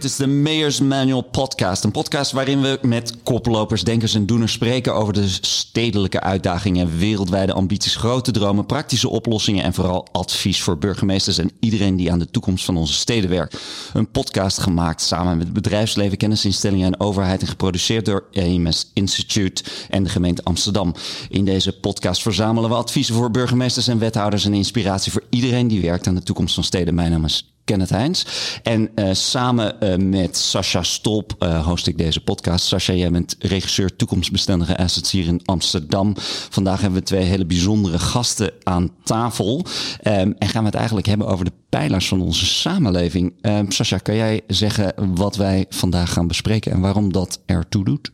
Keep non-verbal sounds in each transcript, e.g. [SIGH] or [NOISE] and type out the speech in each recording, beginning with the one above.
Dit is de Mayors Manual Podcast. Een podcast waarin we met koplopers, denkers en doeners spreken over de stedelijke uitdagingen, wereldwijde ambities, grote dromen, praktische oplossingen en vooral advies voor burgemeesters en iedereen die aan de toekomst van onze steden werkt. Een podcast gemaakt samen met bedrijfsleven, kennisinstellingen en overheid en geproduceerd door AMS Institute en de gemeente Amsterdam. In deze podcast verzamelen we adviezen voor burgemeesters en wethouders en inspiratie voor iedereen die werkt aan de toekomst van steden. Mijn naam is Kenneth Heins. En uh, samen uh, met Sascha Stolp uh, host ik deze podcast. Sascha, jij bent regisseur toekomstbestendige assets hier in Amsterdam. Vandaag hebben we twee hele bijzondere gasten aan tafel. Um, en gaan we het eigenlijk hebben over de pijlers van onze samenleving. Um, Sascha, kan jij zeggen wat wij vandaag gaan bespreken en waarom dat ertoe doet?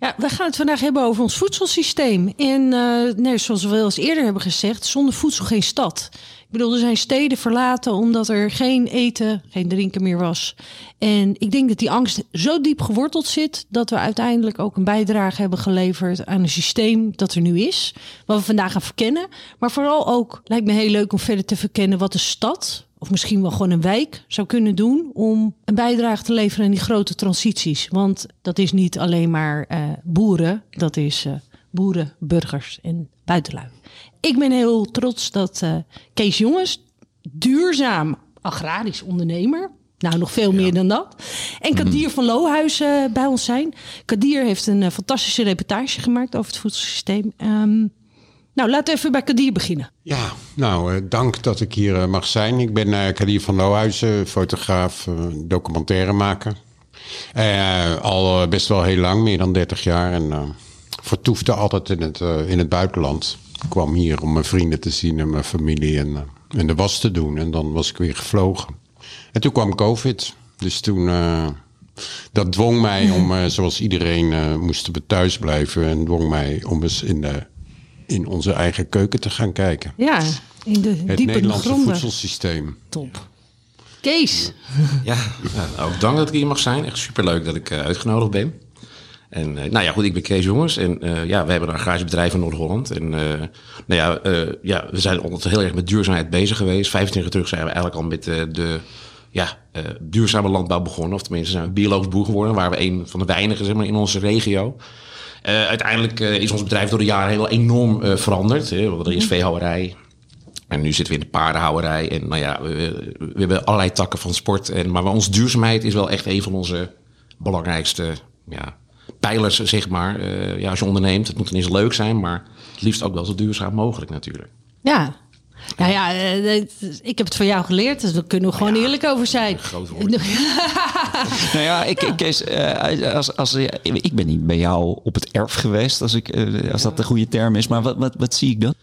Ja, we gaan het vandaag hebben over ons voedselsysteem. En nee, zoals we al eens eerder hebben gezegd, zonder voedsel geen stad. Bedoel, zijn steden verlaten omdat er geen eten, geen drinken meer was. En ik denk dat die angst zo diep geworteld zit dat we uiteindelijk ook een bijdrage hebben geleverd aan een systeem dat er nu is. Wat we vandaag gaan verkennen. Maar vooral ook lijkt me heel leuk om verder te verkennen wat de stad, of misschien wel gewoon een wijk zou kunnen doen om een bijdrage te leveren aan die grote transities. Want dat is niet alleen maar uh, boeren, dat is uh, boeren, burgers en buitenlui. Ik ben heel trots dat uh, Kees Jongens, duurzaam agrarisch ondernemer, nou, nog veel ja. meer dan dat. En Kadir mm. van Lohuizen bij ons zijn. Kadir heeft een fantastische reportage gemaakt over het voedselsysteem. Um, nou, laten we even bij Kadir beginnen. Ja, nou, uh, dank dat ik hier mag zijn. Ik ben Kadir van Lohuizen, fotograaf, documentairemaker. al best wel heel lang, meer dan 30 jaar. En vertoefde altijd in het, in het buitenland. Ik kwam hier om mijn vrienden te zien en mijn familie en, en de was te doen. En dan was ik weer gevlogen. En toen kwam COVID. Dus toen dat dwong mij om, uh, [LAUGHS] zoals iedereen, uh, moesten we thuis blijven. En dwong mij om eens in de in onze eigen keuken te gaan kijken. Ja, in de Het Nederlandse gronden. voedselsysteem. Top. Kees. Ja, nou, ook dank dat ik hier mag zijn. Echt superleuk dat ik uh, uitgenodigd ben. En uh, nou ja, goed, ik ben Kees Jongens. En uh, ja, we hebben een agrarisch bedrijf in Noord-Holland. En nou ja, ja, we zijn altijd heel erg met duurzaamheid bezig geweest. 25 jaar terug zijn we eigenlijk al met de ja, duurzame landbouw begonnen. Of tenminste zijn we biologisch boer geworden. Waar we een van de weinigen zeg maar, in onze regio. Uh, uiteindelijk uh, is ons bedrijf door de jaren heel enorm veranderd. Hè. Er is veehouderij. En nu zitten we in de paardenhouderij. En nou ja, we, we, hebben allerlei takken van sport. En, maar onze duurzaamheid is wel echt een van onze belangrijkste ja, pijlers, zeg maar. ja, als je onderneemt, het moet ineens leuk zijn, maar het liefst ook wel zo duurzaam mogelijk natuurlijk. Ja, nou ja, ik heb het van jou geleerd, dus daar kunnen we gewoon ja, eerlijk over zijn. Groot woord. [LAUGHS] nou ja, ik, ik, Kees, als, als, ik ben niet bij jou op het erf geweest, als, ik, als dat de goede term is. Maar wat, wat, wat zie ik dan?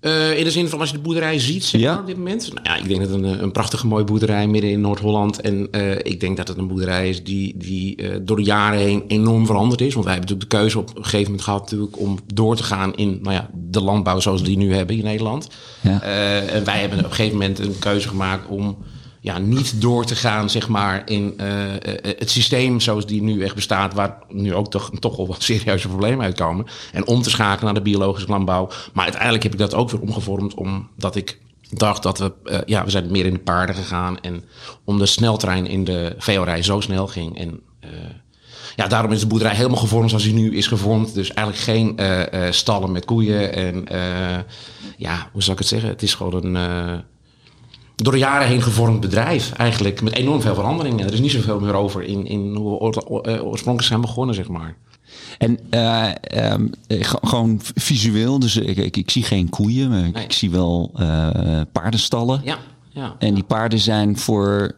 Uh, in de zin van als je de boerderij ziet zeg ja? maar, op dit moment. Nou ja, ik denk dat het een, een prachtige mooie boerderij midden in Noord-Holland. En uh, ik denk dat het een boerderij is die, die uh, door de jaren heen enorm veranderd is. Want wij hebben natuurlijk de keuze op een gegeven moment gehad natuurlijk om door te gaan in nou ja, de landbouw zoals we die nu hebben in Nederland. Ja. en wij hebben op een gegeven moment een keuze gemaakt om ja, niet door te gaan zeg maar, in uh, het systeem zoals die nu echt bestaat, waar nu ook toch, toch wel wat [LAUGHS] serieuze problemen uitkomen. En om te schakelen naar de biologische landbouw. Maar uiteindelijk heb ik dat ook weer omgevormd, omdat ik dacht dat we, uh, ja, we zijn meer in de paarden gegaan. En om de sneltrein in de veehouderij zo snel ging. En ja, daarom is de boerderij helemaal gevormd zoals die nu is gevormd. Dus eigenlijk geen stallen met koeien. En ja, hoe zou ik het zeggen? Het is gewoon een door de jaren heen gevormd bedrijf. Eigenlijk met enorm veel veranderingen. Er is niet zoveel meer over in, in hoe we oorspronkelijk zijn begonnen, zeg maar. En uh, um, gewoon visueel, dus ik, ik, ik, zie geen koeien, maar ik, nee. ik zie wel uh, paardenstallen. Ja, ja. En die paarden zijn voor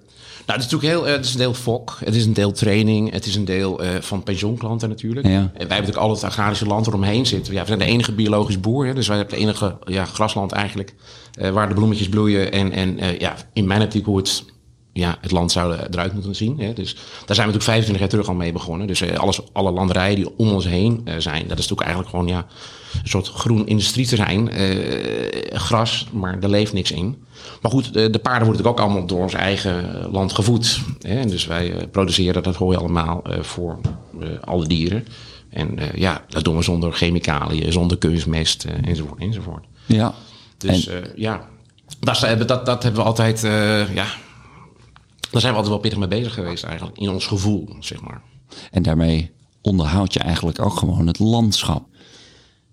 nou, het is natuurlijk heel, het is een deel fok, het is een deel training, het is een deel uh, van pensioenklanten natuurlijk. Ja. En wij hebben natuurlijk al het agrarische land eromheen zitten. Ja, we zijn de enige biologisch boer, hè, dus wij hebben het enige ja, grasland eigenlijk uh, waar de bloemetjes bloeien. En, en uh, ja, in mijn optiek hoe het, ja, het land zou eruit moeten zien. Hè. Dus daar zijn we natuurlijk 25 jaar terug al mee begonnen. Dus alles, alle landerijen die om ons heen zijn, dat is natuurlijk eigenlijk gewoon ja, een soort groen industrieterrein, gras, maar er leeft niks in. Maar goed, de, de paarden worden ook allemaal door ons eigen land gevoed. Hè? En dus wij uh, produceren dat hoor je allemaal uh, voor alle dieren. En ja, dat doen we zonder chemicaliën, zonder kunstmest enzovoort, enzovoort. Ja. Dus en... ja, dat, dat, dat hebben we altijd ja, Daar zijn we altijd wel pittig mee bezig geweest eigenlijk, in ons gevoel, zeg maar. En daarmee onderhoud je eigenlijk ook gewoon het landschap.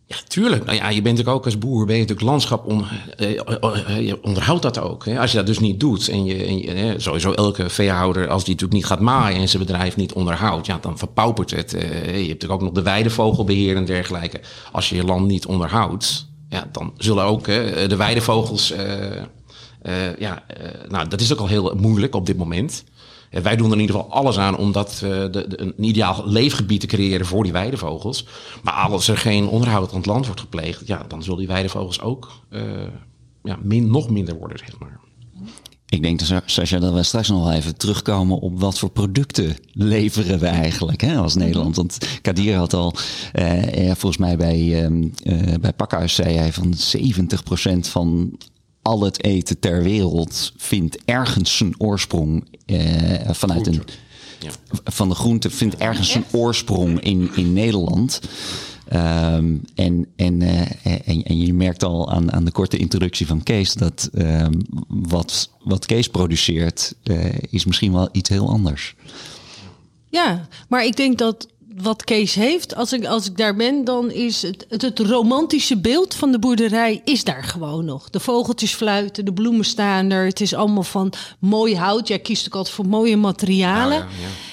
Ja, tuurlijk. Nou ja, je bent natuurlijk ook als boer, ben je natuurlijk landschap, on, eh, eh, eh, je onderhoudt dat ook. Hè? Als je dat dus niet doet en je, en sowieso elke veehouder, als die natuurlijk niet gaat maaien en zijn bedrijf niet onderhoudt, ja, dan verpaupert het. je hebt natuurlijk ook nog de weidevogelbeheer en dergelijke. Als je je land niet onderhoudt, ja, dan zullen ook de weidevogels, ja, nou, dat is ook al heel moeilijk op dit moment. En wij doen er in ieder geval alles aan om dat, uh, de, een ideaal leefgebied te creëren voor die weidevogels. Maar als er geen onderhoud aan het land wordt gepleegd, ja, dan zullen die weidevogels ook uh, ja, min, nog minder worden, zeg maar. Ik denk, Sascha, dat we straks nog wel even terugkomen op wat voor producten leveren we eigenlijk hè, als Nederland. Want Kadir had al, uh, volgens mij bij, uh, bij Pakhuis zei hij van 70% van al het eten ter wereld vindt ergens zijn oorsprong uh, vanuit een. Ja. Van de groente vindt ergens zijn oorsprong in, in Nederland. Um, en, en, uh, en, en, je merkt al aan, aan de korte introductie van Kees dat um, wat, wat Kees produceert, uh, is misschien wel iets heel anders. Ja, maar ik denk dat wat Kees heeft, als ik, als ik daar ben, dan is het, het, het, romantische beeld van de boerderij is daar gewoon nog. De vogeltjes fluiten, de bloemen staan er. Het is allemaal van mooi hout. Jij kiest ook altijd voor mooie materialen. Ja,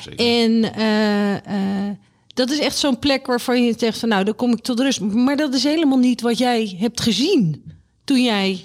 ja, en uh, uh, dat is echt zo'n plek waarvan je zegt van nou, dan kom ik tot rust. Maar dat is helemaal niet wat jij hebt gezien toen jij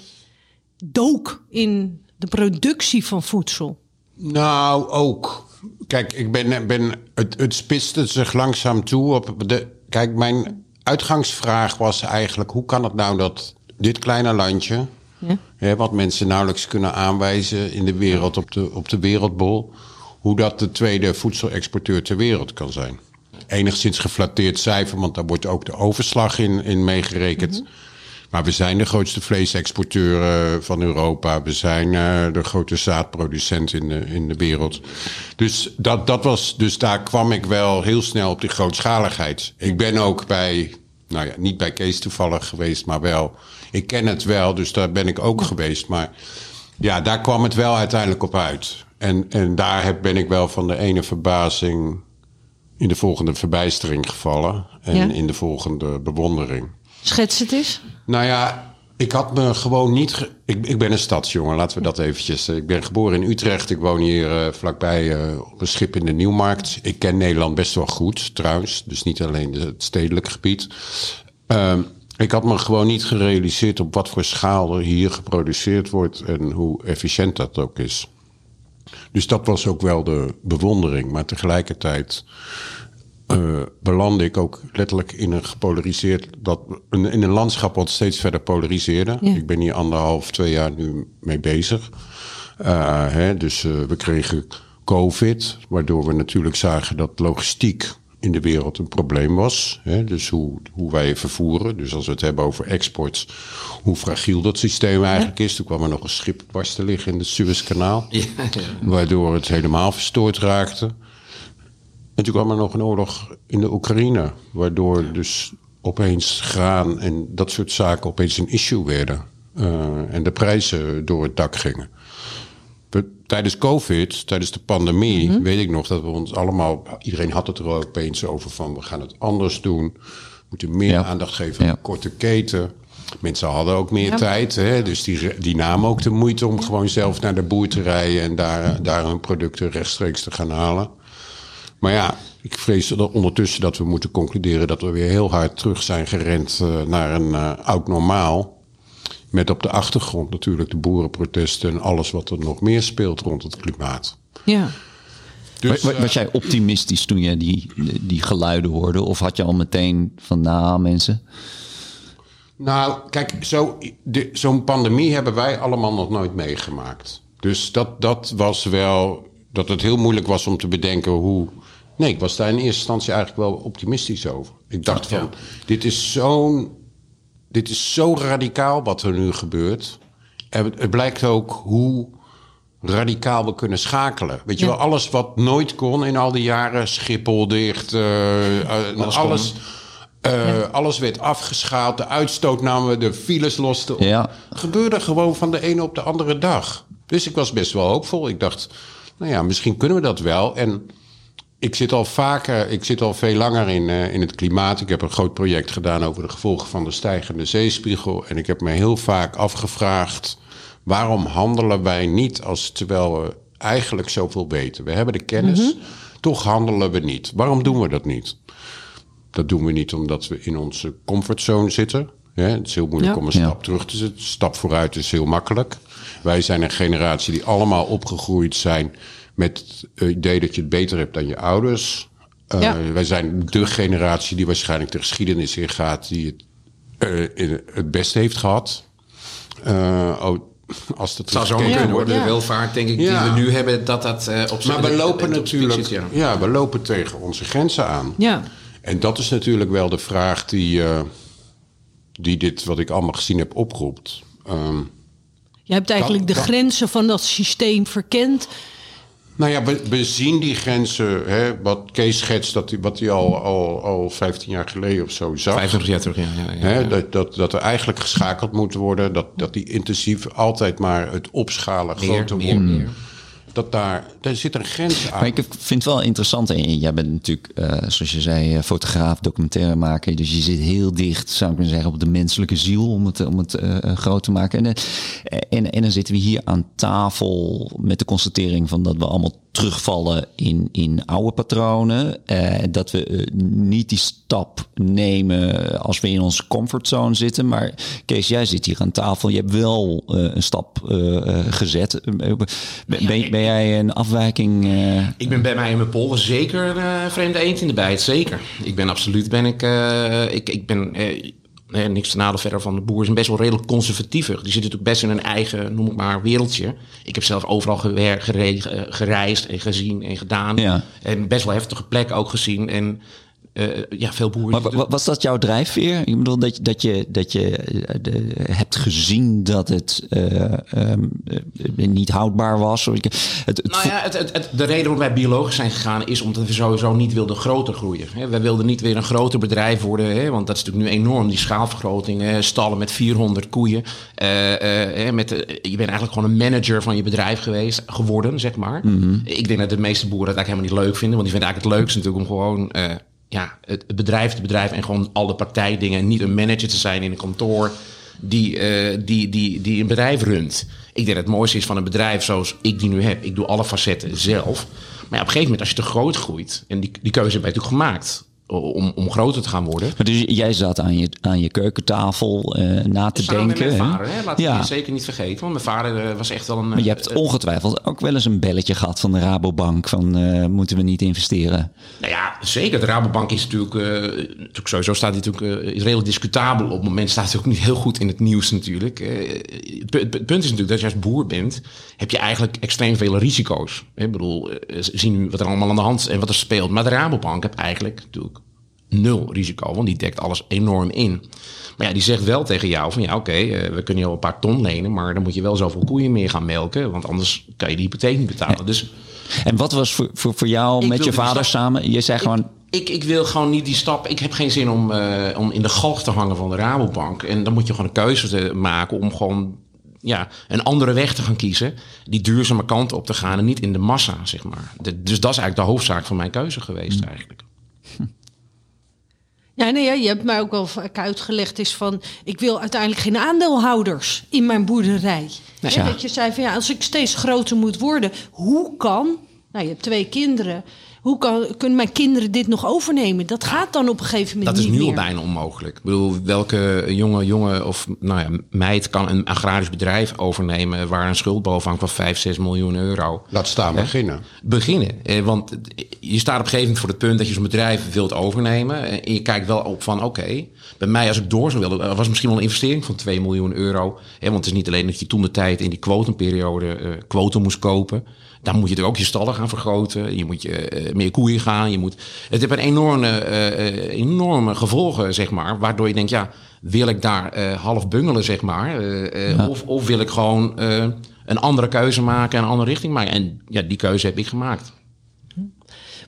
dook in de productie van voedsel. Nou, ook. Kijk, ik ben, ben, het, het spitste zich langzaam toe op de. Kijk, mijn uitgangsvraag was eigenlijk: hoe kan het nou dat dit kleine landje, ja. hè, wat mensen nauwelijks kunnen aanwijzen in de wereld, op de, op de wereldbol, hoe dat de tweede voedselexporteur ter wereld kan zijn? Enigszins geflatteerd cijfer, want daar wordt ook de overslag in, in meegerekend. Mm maar we zijn de grootste vleesexporteur uh, van Europa. We zijn uh, de grote zaadproducent in de, in de wereld. Dus, dat, dat was, dus daar kwam ik wel heel snel op die grootschaligheid. Ik ben ook bij, nou ja, niet bij Kees toevallig geweest, maar wel. Ik ken het wel, dus daar ben ik ook geweest. Maar ja, daar kwam het wel uiteindelijk op uit. En, en daar heb, ben ik wel van de ene verbazing in de volgende verbijstering gevallen. En ja? in de volgende bewondering. Schets het eens. Nou ja, ik had me gewoon niet. Ik, ik ben een stadsjongen, laten we dat eventjes. Eh, ik ben geboren in Utrecht. Ik woon hier uh, vlakbij uh, op een schip in de Nieuwmarkt. Ik ken Nederland best wel goed, trouwens. Dus niet alleen het stedelijk gebied. Uh, ik had me gewoon niet gerealiseerd op wat voor schaal er hier geproduceerd wordt en hoe efficiënt dat ook is. Dus dat was ook wel de bewondering. Maar tegelijkertijd uh, belandde ik ook letterlijk in een gepolariseerd, dat, in een landschap wat steeds verder polariseerde. Ik ben hier anderhalf, twee jaar nu mee bezig. Uh, hè, dus uh, we kregen COVID, waardoor we natuurlijk zagen dat logistiek in de wereld een probleem was. Hè? Dus hoe, hoe wij vervoeren. Dus als we het hebben over export, hoe fragiel dat systeem eigenlijk is. Toen kwam er nog een schip dwars te liggen in het Suezkanaal. Ja, ja. Waardoor het helemaal verstoord raakte. En toen kwam er nog een oorlog in de Oekraïne, waardoor dus opeens graan en dat soort zaken opeens een issue werden. Uh, en de prijzen door het dak gingen. tijdens COVID, tijdens de pandemie, mm -hmm. weet ik nog dat we ons allemaal, iedereen had het er opeens over van we gaan het anders doen. We moeten meer ja. aandacht geven aan ja. korte keten. Mensen hadden ook meer ja. tijd, hè? dus die, die namen ook de moeite om gewoon zelf naar de boer te rijden en daar, daar hun producten rechtstreeks te gaan halen. Maar ja, ik vrees dat ondertussen dat we moeten concluderen dat we weer heel hard terug zijn gerend uh, naar een uh, oud normaal. Met op de achtergrond natuurlijk de boerenprotesten en alles wat er nog meer speelt rond het klimaat. Ja. Dus, was, was jij optimistisch toen je die, die geluiden hoorde? Of had je al meteen van, nou mensen... Nou, kijk, zo'n pandemie hebben wij allemaal nog nooit meegemaakt. Dus dat, dat was wel dat het heel moeilijk was om te bedenken hoe Nee, ik was daar in eerste instantie eigenlijk wel optimistisch over. Ik dacht van, dit is zo'n... Dit is zo radicaal wat er nu gebeurt. En het, blijkt ook hoe radicaal we kunnen schakelen. Weet je wel, alles wat nooit kon in al die jaren, Schiphol dicht, uh, uh, alles, uh, alles werd afgeschaald, de uitstoot namen we, de files losten op. Ja. Gebeurde gewoon van de ene op de andere dag. Dus ik was best wel hoopvol. Ik dacht, nou ja, misschien kunnen we dat wel. En ik zit al vaker, ik zit al veel langer in, uh, in het klimaat. Ik heb een groot project gedaan over de gevolgen van de stijgende zeespiegel. En ik heb me heel vaak afgevraagd: waarom handelen wij niet als terwijl we eigenlijk zoveel weten? We hebben de kennis, mm -hmm. toch handelen we niet. Waarom doen we dat niet? Dat doen we niet omdat we in onze comfortzone zitten. Ja, het is heel moeilijk ja. om een stap ja. terug te zetten. Stap vooruit is heel makkelijk. Wij zijn een generatie die allemaal opgegroeid zijn met het idee dat je het beter hebt dan je ouders. Uh, ja. Wij zijn de generatie die waarschijnlijk de geschiedenis in gaat, die het, uh, in het beste heeft gehad. Uh, oh, als dat zou zo kunnen worden. De welvaart, denk ik, ja. die we nu hebben, dat dat op Maar we lopen natuurlijk, zit, ja. we lopen tegen onze grenzen aan. Ja. En dat is natuurlijk wel de vraag die, die dit, wat ik allemaal gezien heb, oproept. Um, je hebt eigenlijk dat, de grenzen van dat systeem verkend. Nou ja, we, we zien die grenzen. Hè, wat Kees schetst, dat die, wat hij al, al, al 15 jaar geleden of zo zag. 25 jaar terug, ja. ja, ja, hè, ja. Dat, dat, dat er eigenlijk geschakeld moet worden. Dat, dat die intensief altijd maar het opschalen meer, groter meer, wordt. meer. Dat daar, daar zit een grens aan. Maar ik vind het wel interessant. En jij bent natuurlijk, uh, zoals je zei, fotograaf, documentaire maken. Dus je zit heel dicht, zou ik maar zeggen, op de menselijke ziel om het, om het uh, groot te maken. En, en, en dan zitten we hier aan tafel met de constatering van dat we allemaal terugvallen in, in oude patronen. Uh, dat we uh, niet die stap nemen als we in onze comfortzone zitten. Maar Kees, jij zit hier aan tafel. Je hebt wel uh, een stap gezet. Ben, ben, ben, jij een afwijking? Ik ben bij mij in mijn polder zeker vreemde eend in de bijt. Zeker. Ik ben absoluut ben ik, ik, ik ben Nee, niks te nadeel verder van de boer. zijn best wel redelijk conservatiever. Die zitten natuurlijk best in een eigen, noem ik maar, wereldje. Ik heb zelf overal gereisd en gezien en gedaan. Ja. En best wel heftige plekken ook gezien. En uh, ja, veel boeren. Maar was dat jouw drijfveer? Ik bedoel dat, dat je, dat je de, hebt gezien dat het uh, um, niet houdbaar was? Het, het, nou ja, het, het, de reden waarom wij biologisch zijn gegaan is omdat we sowieso niet wilden groter groeien. Hè. Wij wilden niet weer een groter bedrijf worden, hè, want dat is natuurlijk nu enorm, die schaalvergroting. Hè, stallen met 400 koeien. Uh, met, je bent eigenlijk gewoon een manager van je bedrijf geweest, geworden, zeg maar. Mhm. Mm -hmm. Ik denk dat de meeste boeren dat eigenlijk helemaal niet leuk vinden, want die vinden eigenlijk het leukste natuurlijk om gewoon ja, het bedrijf te bedrijf en gewoon alle partij-dingen. En niet een manager te zijn in een kantoor die, uh, die, die, die een bedrijf runt. Ik denk dat het mooiste is van een bedrijf zoals ik die nu heb. Ik doe alle facetten zelf. Maar ja, op een gegeven moment, als je te groot groeit, en die, die keuze heb je natuurlijk gemaakt. Om, om groter te gaan worden. Maar dus jij zat aan je, aan je keukentafel uh, na te Samen denken. Met mijn vader, hè? laat ja. ik zeker niet vergeten. Want mijn vader uh, was echt wel een. Maar je hebt ongetwijfeld ook wel eens een belletje gehad van de Rabobank. Van uh, moeten we niet investeren? Nou ja, zeker. De Rabobank is natuurlijk. natuurlijk sowieso staat die natuurlijk is redelijk discutabel. Op het moment staat het ook niet heel goed in het nieuws natuurlijk. Het, het, punt is natuurlijk dat je als boer bent. heb je eigenlijk extreem veel risico's. Ik bedoel, zien wat er allemaal aan de hand is en wat er speelt. Maar de Rabobank heb eigenlijk natuurlijk nul risico, want die dekt alles enorm in. Maar ja, die zegt wel tegen jou van ja, oké, okay, uh, we kunnen je al een paar ton lenen, maar dan moet je wel zoveel koeien meer gaan melken, want anders kan je die hypotheek niet betalen. Ja. Dus, en wat was voor, voor, voor jou met je vader samen? Je zei ik, gewoon. Ik, ik wil gewoon niet die stap. Ik heb geen zin om, uh, om in de galg te hangen van de Rabobank. En dan moet je gewoon een keuze te maken om gewoon ja, een andere weg te gaan kiezen. Die duurzame kant op te gaan en niet in de massa, zeg maar. De, dus dat is eigenlijk de hoofdzaak van mijn keuze geweest, Hmm. eigenlijk. [LAUGHS] Ja, nee, je hebt mij ook wel vaak uitgelegd is van... ik wil uiteindelijk geen aandeelhouders in mijn boerderij. Nee, ja. ja. Dat je zei van ja, als ik steeds groter moet worden... hoe kan... Nou, je hebt twee kinderen. Hoe kan, kunnen mijn kinderen dit nog overnemen? Dat gaat dan op een gegeven moment Dat is niet nu al bijna onmogelijk. Ik bedoel, welke jonge jongen of nou ja, meid kan een agrarisch bedrijf overnemen... waar een schuld boven hangt van 5, 6 miljoen euro? Laat staan beginnen. Beginnen. Eh, want je staat op een gegeven moment voor het punt dat je zo'n bedrijf wilt overnemen. En je kijkt wel op van, oké, okay, bij mij als ik door zou willen... er was misschien wel een investering van 2 miljoen euro. Hè, want het is niet alleen dat je toen de tijd in die quotumperiode uh, quotum moest kopen... Dan moet je er ook je stallen gaan vergroten. Je moet je uh, meer koeien gaan. Je moet, het heeft een enorme, uh, enorme gevolgen, zeg maar. Waardoor je denkt, ja, wil ik daar uh, half bungelen, zeg maar? Ja. Of, of wil ik gewoon een andere keuze maken, een andere richting maken? En ja, die keuze heb ik gemaakt.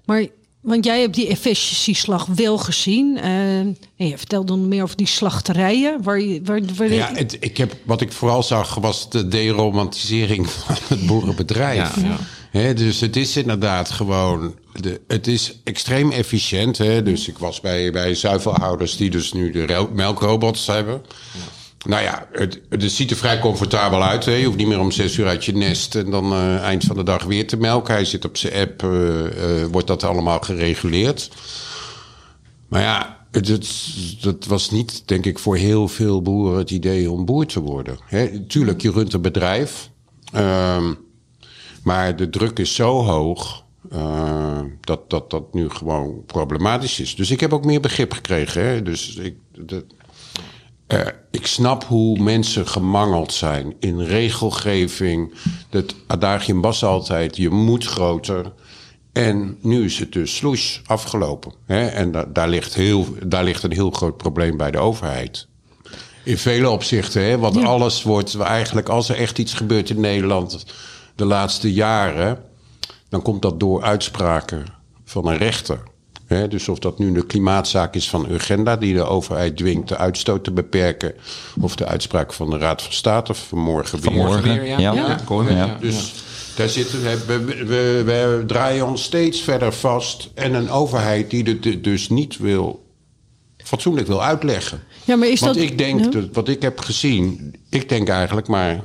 Maar want jij hebt die efficiëntieslag wel gezien. Uh, je vertelde dan meer over die slachterijen. Waar je, waar, waar ja, het, ik heb, wat ik vooral zag was de deromantisering [LAUGHS] van het boerenbedrijf. Ja, ja. Hè, dus het is inderdaad gewoon. De, het is extreem efficiënt. Hè? Dus ik was bij, bij zuivelhouders die dus nu de melkrobots hebben. Nou ja, het, het ziet er vrij comfortabel uit. Hè? Je hoeft niet meer om zes uur uit je nest en dan uh, eind van de dag weer te melken. Hij zit op zijn app, uh, uh, wordt dat allemaal gereguleerd. Maar ja, het, het, was niet, denk ik, voor heel veel boeren het idee om boer te worden. Hè? Tuurlijk, je runt een bedrijf. Uh, maar de druk is zo hoog dat, dat dat nu gewoon problematisch is. Dus ik heb ook meer begrip gekregen. Hè? Dus ik, de, uh, ik snap hoe mensen gemangeld zijn in regelgeving. Het adagium was altijd, je moet groter. En nu is het dus sloes afgelopen. Hè? En da daar, ligt heel, daar ligt een heel groot probleem bij de overheid. In vele opzichten, hè? want ja. alles wordt eigenlijk, als er echt iets gebeurt in Nederland de laatste jaren, dan komt dat door uitspraken van een rechter. He, dus of dat nu de klimaatzaak is van Urgenda, die de overheid dwingt de uitstoot te beperken, of de uitspraak van de Raad van State vanmorgen weer. Vanmorgen weer, ja. ja. ja. ja. Dus daar zitten, we, we, we, we, draaien ons steeds verder vast. En een overheid die het dus niet wil, fatsoenlijk wil uitleggen. Ja, maar is Want dat, ik denk, dat, wat ik heb gezien, ik denk eigenlijk, maar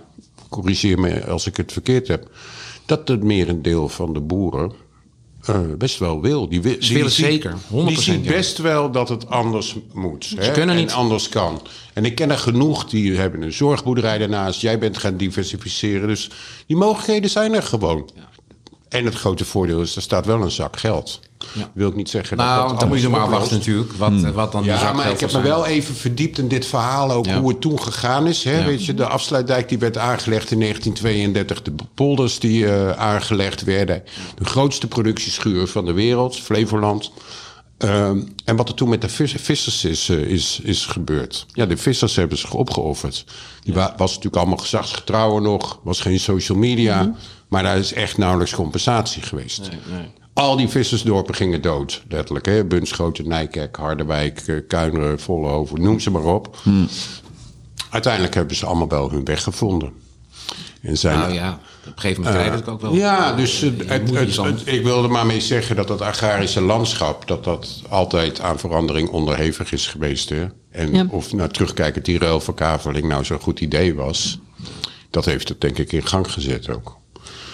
corrigeer me als ik het verkeerd heb, dat het merendeel van de boeren uh, best wel wil. Die, Ze willen zeker, 100%. Die zien best wel dat het anders moet. Ze hè, kunnen en niet. anders kan. En ik ken er genoeg die hebben een zorgboerderij daarnaast. Jij bent gaan diversificeren. Dus die mogelijkheden zijn er gewoon. Ja. En het grote voordeel is, er staat wel een zak geld. Ja. Wil ik niet zeggen nou, dat dat dan moet je maar oplost. wachten natuurlijk. Wat, hmm. wat dan ja, die zak maar geld ik heb me wel even verdiept in dit verhaal ook Ja. hoe het toen gegaan is. Hè? Ja. Weet je, de afsluitdijk die werd aangelegd in 1932, de polders die uh, aangelegd werden, de grootste productieschuur van de wereld, Flevoland. Um, en wat er toen met de vis, vissers is, uh, is, is gebeurd. Ja, de vissers hebben zich opgeofferd. Die wa was natuurlijk allemaal gezagsgetrouwen nog, was geen social media. Mm -hmm. Maar daar is echt nauwelijks compensatie geweest. Nee, nee. Al die vissersdorpen gingen dood, letterlijk. Hè? Bunschoten, Nijkerk, Harderwijk, eh, Kuineren, Vollenhoven, noem ze maar op. Hmm. Uiteindelijk hebben ze allemaal wel hun weg gevonden. En zijn, Nou ja, op een gegeven moment krijg je het ook wel. Ja, dus het, het, ik wilde maar mee zeggen dat het agrarische landschap... dat dat altijd aan verandering onderhevig is geweest. Hè? En Ja. of nou, terugkijkend die ruilverkaveling nou zo'n goed idee was... dat heeft het denk ik in gang gezet ook.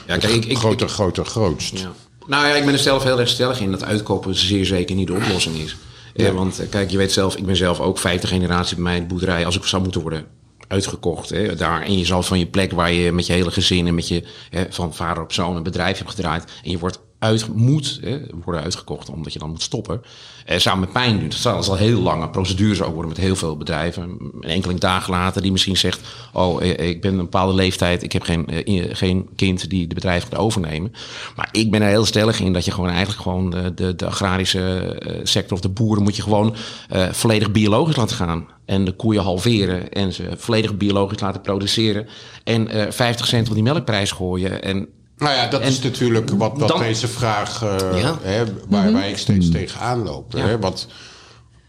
Ja, kijk, ik, ik, groter, groter, grootst. Ja. Nou ja, ik ben er zelf heel erg stellig in dat uitkopen zeer zeker niet de oplossing is. Eh, want eh, kijk, je weet zelf, ik ben zelf ook vijfde generatie bij mijn boerderij. Als ik zou moeten worden uitgekocht hè, daar. En je zal van je plek waar je met je hele gezin en met je hè, van vader op zoon een bedrijf hebt gedraaid. En je wordt uit, moet hè, worden uitgekocht omdat je dan moet stoppen. Eh, zou met pijn doen. Dat zal, zal heel lange procedures ook worden met heel veel bedrijven. Een enkeling dagen later die misschien zegt: Oh, eh, ik ben een bepaalde leeftijd. Ik heb geen, eh, geen kind die de bedrijf gaat overnemen. Maar ik ben er heel stellig in dat je gewoon eigenlijk gewoon de, de, agrarische eh, sector of de boeren moet je gewoon eh, volledig biologisch laten gaan. En de koeien halveren en ze volledig biologisch laten produceren. En eh 50 cent op die melkprijs gooien. En Nou ja, dat En is natuurlijk wat, wat dan- deze vraag uh, Ja. hè, waar, waar ik steeds tegenaan loop. Ja. Hè? Want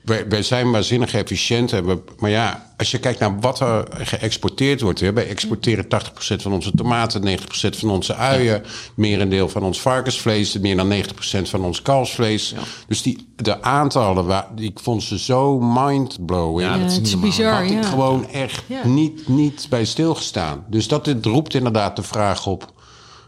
wij, wij zijn waanzinnig efficiënt. En we, maar ja, als je kijkt naar wat er geëxporteerd wordt. Hè, wij exporteren 80% van onze tomaten, 90% van onze uien, merendeel van ons varkensvlees, meer dan 90% van ons kalfsvlees. Ja. Dus die, de aantallen, waar, die, ik vond ze zo mindblowing. Ja, Ja, dat is bizar, had ik ja. gewoon echt Ja. niet, niet bij stilgestaan. Dus dat dit roept inderdaad de vraag op: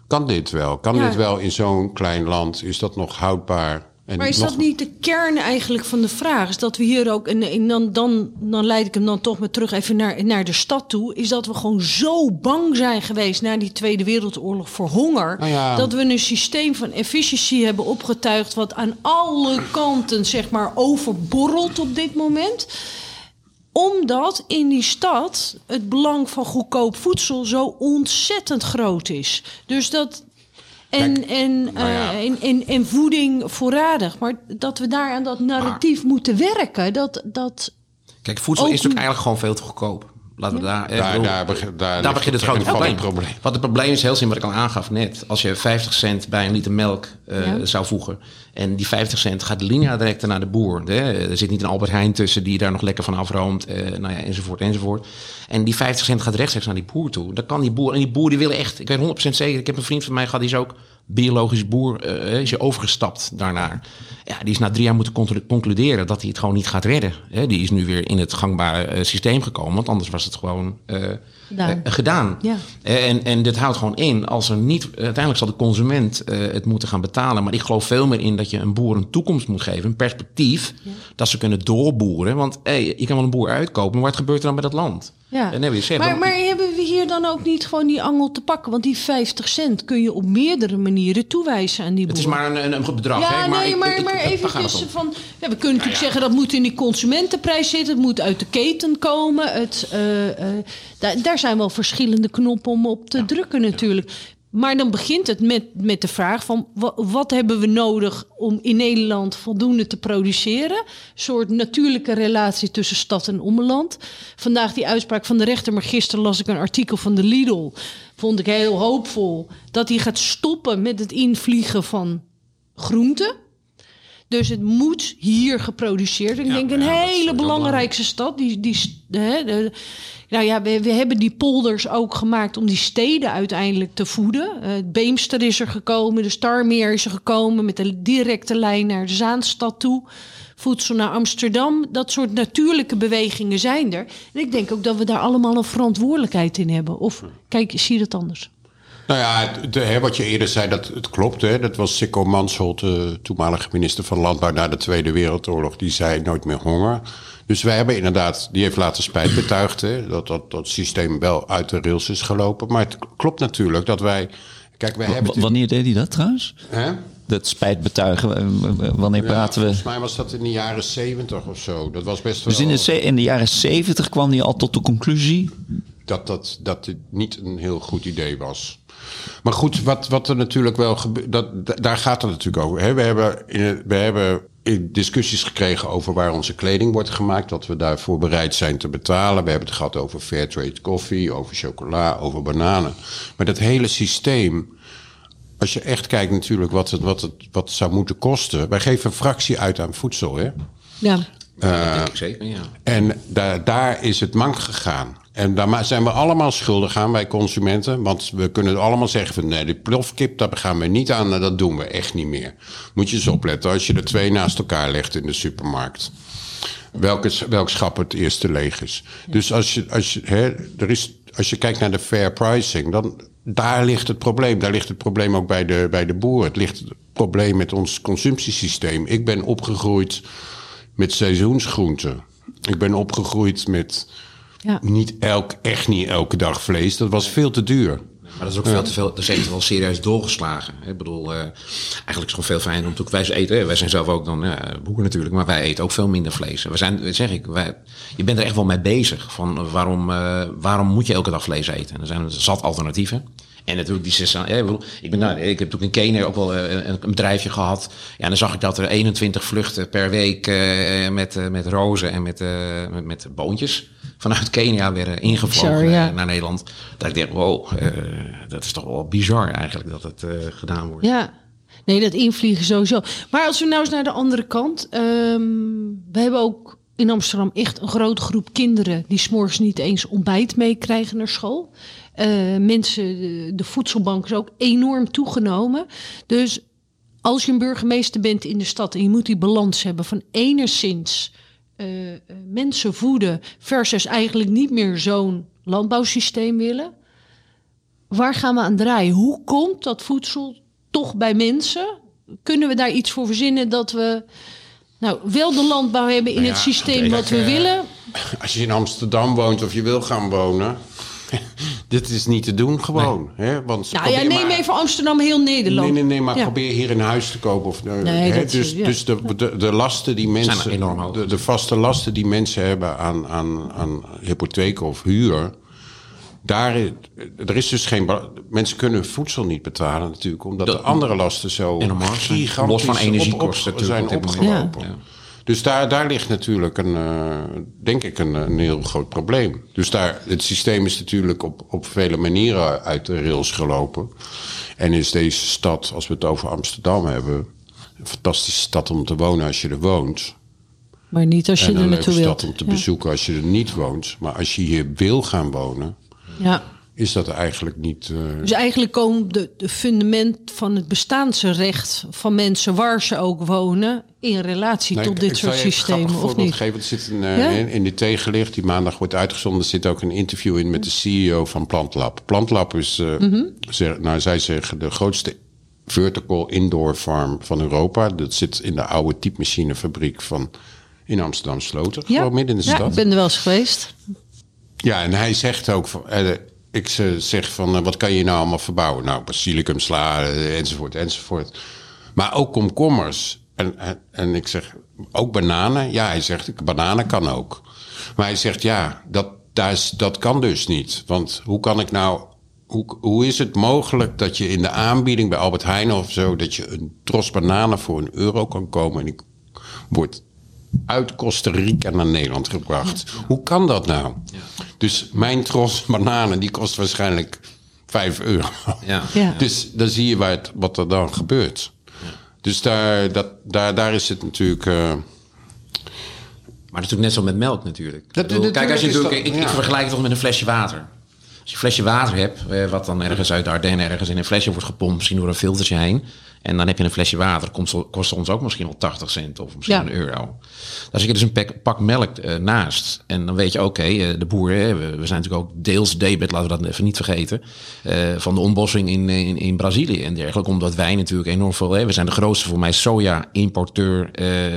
kan dit wel? Kan Ja. dit wel in zo'n klein land? Is dat nog houdbaar? En Maar is nog- dat niet de kern eigenlijk van de vraag? Is dat we hier ook, en, en dan, dan, dan leid ik hem dan toch maar terug even naar, naar de stad toe. Is dat we gewoon zo bang zijn geweest na die Tweede Wereldoorlog voor honger. Nou ja. Dat we een systeem van efficiëntie hebben opgetuigd. wat aan alle kanten zeg maar overborrelt op dit moment omdat in die stad het belang van goedkoop voedsel zo ontzettend groot is. Dus dat. En, Kijk, en, nou ja. eh, en, en, en voeding voorradig. Maar dat we daar aan dat narratief moeten werken. Dat, dat, Kijk, voedsel Ook is natuurlijk eigenlijk gewoon veel te goedkoop. Laten we daar... eh, Daar, bedoel, daar, begint het grote probleem. het probleem. Want het probleem is heel simpel, wat ik al aangaf net. Als je 50 cent bij een liter melk eh, Ja. zou voegen... en die 50 cent gaat de linea direct naar de boer. Hè? Er zit niet een Albert Heijn tussen die daar nog lekker van afroomt... eh, nou ja, enzovoort, enzovoort. En die 50 cent gaat rechtstreeks naar die boer toe. Dan kan die boer... En die boer die willen echt... Ik weet 100% zeker, ik heb een vriend van mij gehad... die is ook biologisch boer uh, is je overgestapt daarnaar. Ja, die is na drie jaar moeten concluderen dat hij het gewoon niet gaat redden. die is nu weer in het gangbare systeem gekomen, want anders was het gewoon gedaan. gedaan. Ja. en, en dit houdt gewoon in, als er niet, uiteindelijk zal de consument het moeten gaan betalen. Maar ik geloof veel meer in dat je een boer een toekomst moet geven, een perspectief, dat ze kunnen doorboeren. Want hey, je kan wel een boer uitkopen, maar wat gebeurt er dan met dat land? Ja. En maar, maar hebben we hier dan ook niet gewoon die angel te pakken? Want die 50 cent kun je op meerdere manieren toewijzen aan die boer. Het is maar een, een, bedrag. Ja, hè? Maar nee, maar, maar even van... Ja, we kunnen natuurlijk zeggen dat moet in die consumentenprijs zitten. Het moet uit de keten komen. Het, uh, uh, daar, daar zijn wel verschillende knoppen om op te drukken natuurlijk. Maar dan begint het met, met de vraag van wat hebben we nodig om in Nederland voldoende te produceren? Een soort natuurlijke relatie tussen stad en ommeland. Vandaag die uitspraak van de rechter, maar gisteren las ik een artikel van de Lidl. Vond ik heel hoopvol dat hij gaat stoppen met het invliegen van groenten. Dus het moet hier geproduceerd. Ik denk een hele belangrijke stad. Die, die, hè, de, nou ja, we, we, hebben die polders ook gemaakt om die steden uiteindelijk te voeden. Uh, Beemster is er gekomen, de Starmeer is er gekomen met de directe lijn naar de Zaanstad toe. Voedsel naar Amsterdam. Dat soort natuurlijke bewegingen zijn er. En ik denk ook dat we daar allemaal een verantwoordelijkheid in hebben. Of kijk, zie je dat anders? Nou ja, de, hè, wat je eerder zei, dat het klopt. Hè, dat was Sikko Mansholt, de toenmalige minister van Landbouw na de Tweede Wereldoorlog. Die zei nooit meer honger. Dus wij hebben inderdaad, die heeft later spijt betuigd, hè, dat, dat dat systeem wel uit de rails is gelopen. Maar het klopt natuurlijk dat wij. Kijk, wij hebben wanneer deed hij dat trouwens? Hè? Dat spijt betuigen, wanneer praten we? Volgens mij was dat in de jaren zeventig of zo. Dat was best wel... Dus in de, in de jaren zeventig kwam hij al tot de conclusie? Dat, dat, dat het niet een heel goed idee was. Maar goed, wat, wat er natuurlijk wel gebeurt, dat, daar gaat het natuurlijk over. Hè? We, hebben in, we hebben discussies gekregen over waar onze kleding wordt gemaakt. Dat we daarvoor bereid zijn te betalen. We hebben het gehad over fairtrade koffie, over chocola, over bananen. Maar dat hele systeem. Als je echt kijkt natuurlijk wat het, wat het, wat zou moeten kosten. Wij geven een fractie uit aan voedsel, hè? Ja. Uh, dat denk ik zeker, ja. En daar, daar is het mank gegaan. En daar zijn we allemaal schuldig aan, wij consumenten. Want we kunnen allemaal zeggen van nee, die plofkip, daar gaan we niet aan. Dat doen we echt niet meer. Moet je eens opletten als je er twee naast elkaar legt in de supermarkt. Welke, welk schap het eerste leeg is. Dus als je, als, je, hè, er is, als je kijkt naar de fair pricing, dan daar ligt het probleem. Daar ligt het probleem ook bij de, bij de boer. Het ligt het probleem met ons consumptiesysteem. Ik ben opgegroeid met seizoensgroenten. Ik ben opgegroeid met ja. Niet elk, echt niet elke dag vlees. Dat was veel te duur. Maar dat is ook veel te veel. Dat is echt wel serieus doorgeslagen. Ik bedoel, uh, eigenlijk is het gewoon veel fijner om te wij eten. Wij zijn zelf ook dan ja, boeren natuurlijk, maar wij eten ook veel minder vlees. We zijn, zeg ik, wij, je bent er echt wel mee bezig. Van waarom, uh, waarom moet je elke dag vlees eten? er zijn zat alternatieven. En natuurlijk die zes, ik, ben, nou, ik heb natuurlijk in Kenia ook wel eh, een, een, bedrijfje gehad. Ja, en dan zag ik dat er 21 vluchten per week uh, met, met rozen en met, met, met boontjes vanuit Kenia werden ingevlogen naar Nederland. Dat ik denk, wow, dat is toch wel bizar eigenlijk dat het gedaan wordt. Ja, nee, dat invliegen sowieso. Maar als we nou eens naar de andere kant. Um, we hebben ook in Amsterdam echt een grote groep kinderen die s'morgens niet eens ontbijt meekrijgen naar school. Uh, mensen, de, voedselbank is ook enorm toegenomen. Dus als je een burgemeester bent in de stad en je moet die balans hebben van enigszins uh, mensen voeden versus eigenlijk niet meer zo'n landbouwsysteem willen. Waar gaan we aan draaien? Hoe komt dat voedsel toch bij mensen? Kunnen we daar iets voor verzinnen dat we nou, wel de landbouw hebben in nou het systeem wat we willen? Als je in Amsterdam woont of je wil gaan wonen, dit is niet te doen gewoon. Hè? Want nou ja, neem even Amsterdam, heel Nederland. Nee, nee, nee, maar probeer hier een huis te kopen. Of, eh, nee, hè? Dus, dus de, de, de, lasten die mensen... Enorm de, de, vaste lasten die mensen hebben aan, aan, aan hypotheek of huur... Daar, er is dus geen... Mensen kunnen voedsel niet betalen natuurlijk... omdat de, andere lasten zo gigantisch Los van energiekosten op, op, zijn opgelopen. Ja. Dus daar, daar ligt natuurlijk een, uh, denk ik, een, een heel groot probleem. Dus daar, het systeem is natuurlijk op, op vele manieren uit de rails gelopen. En is deze stad, als we het over Amsterdam hebben, een fantastische stad om te wonen als je er woont. Maar niet als je er naartoe wilt. een stad om te bezoeken als je er niet woont. Maar als je hier wil gaan wonen, ja. Is dat eigenlijk niet. Uh... Dus eigenlijk komen de, de fundament van het bestaansrecht van mensen waar ze ook wonen in relatie tot ik- dit ik soort systemen, of niet? Geven. Het zit een, eh, Ja? in, in de tegenlicht die maandag wordt uitgezonden. Er zit ook een interview in met de CEO van Plantlab. Plantlab is, eh, Mhm. zeg- nou, zij zeggen, de grootste vertical indoor farm van Europa. Dat zit in de oude typemachinefabriek van in Amsterdam Sloten. Gewoon midden in de ja, stad. ik ben er wel eens geweest. Ja, en hij zegt ook, van, eh, ik ze- zeg van, eh, wat kan je nou allemaal verbouwen? Nou, basilicum, sla, eh, enzovoort, enzovoort. Maar ook komkommers. En, en, en ik zeg, ook bananen? Ja, hij zegt, bananen kan ook. Maar hij zegt, ja, dat, daar is, dat kan dus niet. Want hoe kan ik nou... Hoe, hoe is het mogelijk dat je in de aanbieding bij Albert Heijn of zo... dat je een tros bananen voor een euro kan komen... en die wordt uit Costa Rica naar Nederland gebracht. Hoe kan dat nou? Dus mijn tros bananen, die kost waarschijnlijk 5 euro. Ja. Ja. Dus dan zie je waar het, wat er dan gebeurt. Dus daar, dat, daar, daar is het natuurlijk... eh, Maar natuurlijk net zo met melk natuurlijk. Dat- Ik bedoel, dat- Kijk, als je natuurlijk natuurlijk, is ik, dat- ik ja. vergelijk het toch met een flesje water. Als je een flesje water hebt, eh, wat dan ergens uit de Ardennen ergens in een flesje wordt gepompt, misschien door een filtertje heen. En dan heb je een flesje water, komt, kost ons ook misschien wel 80 cent of misschien Ja. een euro. Daar zit je dus een pak, pak melk eh, naast. En dan weet je, oké, eh, de boeren, we, we zijn natuurlijk ook deels debet, laten we dat even niet vergeten, eh, van de ontbossing in, in, in Brazilië en dergelijke. Omdat wij natuurlijk enorm veel, hè, we zijn de grootste voor mij soja-importeur,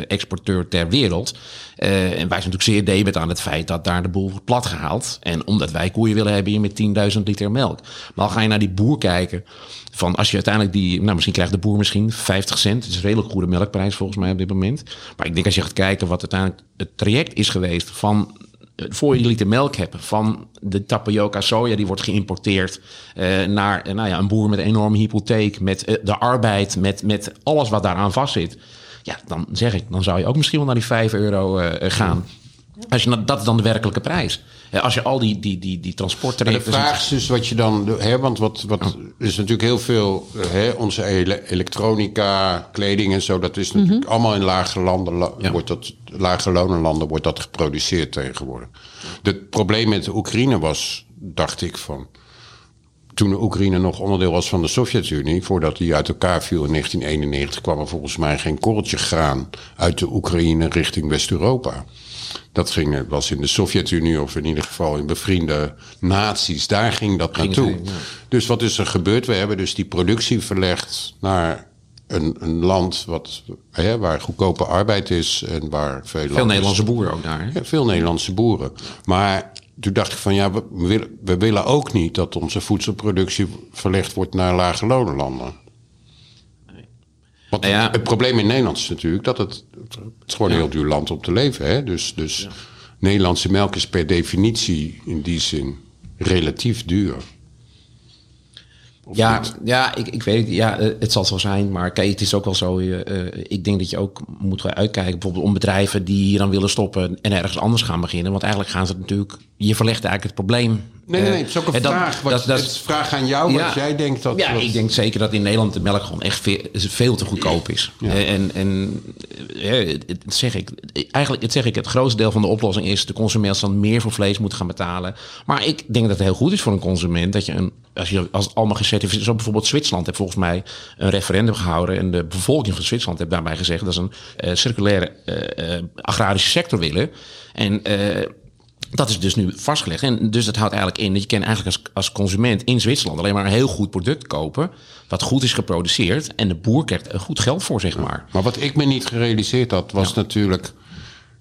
exporteur ter wereld. En wij zijn natuurlijk zeer debet aan het feit dat daar de boel wordt plat gehaald. En omdat wij koeien willen hebben hier met 10.000 liter melk. Maar dan ga je naar die boer kijken. Van als je uiteindelijk die, nou misschien krijgt de boer misschien 50 cent. Het is een redelijk goede melkprijs volgens mij op dit moment. Maar ik denk als je gaat kijken wat uiteindelijk het traject is geweest van eh, voor je liter melk hebt van de tapioca soja die wordt geïmporteerd eh, naar eh, nou ja, een boer met een enorme hypotheek, met de arbeid, met, met alles wat daaraan vastzit. Ja, dan zeg ik, dan zou je ook misschien wel naar die 5 euro gaan. Als je, dat is dan de werkelijke prijs. Als je al die, die, die, die de vraag is dus wat je dan... Hè, want wat, wat er is natuurlijk heel veel... Hè, onze ele- elektronica, kleding en zo... dat is natuurlijk allemaal in lage landen... la- Ja. wordt dat, lage lonenlanden wordt dat geproduceerd tegenwoordig. Het probleem met de Oekraïne was, dacht ik van... Toen de Oekraïne nog onderdeel was van de Sovjet-Unie... voordat die uit elkaar viel in 1991... kwam er volgens mij geen korreltje graan uit de Oekraïne richting West-Europa. Dat ging, het was in de Sovjet-Unie of in ieder geval in bevriende naties. Daar ging dat Ging naartoe. heen, ja. Dus wat is er gebeurd? We hebben dus die productie verlegd naar een, een land wat, hè, waar goedkope arbeid is en waar veel, Veel Nederlandse boeren ook daar. Hè? ja, veel Nederlandse boeren. Maar toen dacht ik van ja, we, we willen ook niet dat onze voedselproductie verlegd wordt naar lage lonenlanden. Want Nou ja. het probleem in Nederland is natuurlijk dat het, het is gewoon een heel duur land om te leven. Hè? Dus, dus Nederlandse melk is per definitie in die zin relatief duur. Of Ja, niet? ja ik, ik weet het. Ja, eh, het zal zo zijn. Maar kijk, het is ook wel zo. eh, eh, ik denk dat je ook moet gaan uitkijken. Bijvoorbeeld om bedrijven die hier dan willen stoppen en ergens anders gaan beginnen. Want eigenlijk gaan ze het natuurlijk. Je verlegt eigenlijk het probleem. Nee, nee, nee, Eh, het is ook een en dat- vraag. Wat, dat- dat- het is een vraag aan jou, wat jij denkt dat... ja, wat- ik denk zeker dat in Nederland de melk gewoon echt veel, veel te goedkoop is. Eh, En, en eh, het, zeg ik, eigenlijk het zeg ik, het grootste deel van de oplossing is de consument dan meer voor vlees moet gaan betalen. Maar ik denk dat het heel goed is voor een consument dat je een, als je als het allemaal gecertificeerd, zo bijvoorbeeld Zwitserland heeft volgens mij een referendum gehouden en de bevolking van Zwitserland heeft daarbij gezegd dat ze een eh, circulaire eh, eh, agrarische sector willen. En eh, dat is dus nu vastgelegd. En dus dat houdt eigenlijk in dat je kan eigenlijk als, als consument in Zwitserland alleen maar een heel goed product kopen. Wat goed is geproduceerd. En de boer krijgt er goed geld voor, zeg maar. Maar wat ik me niet gerealiseerd had, was natuurlijk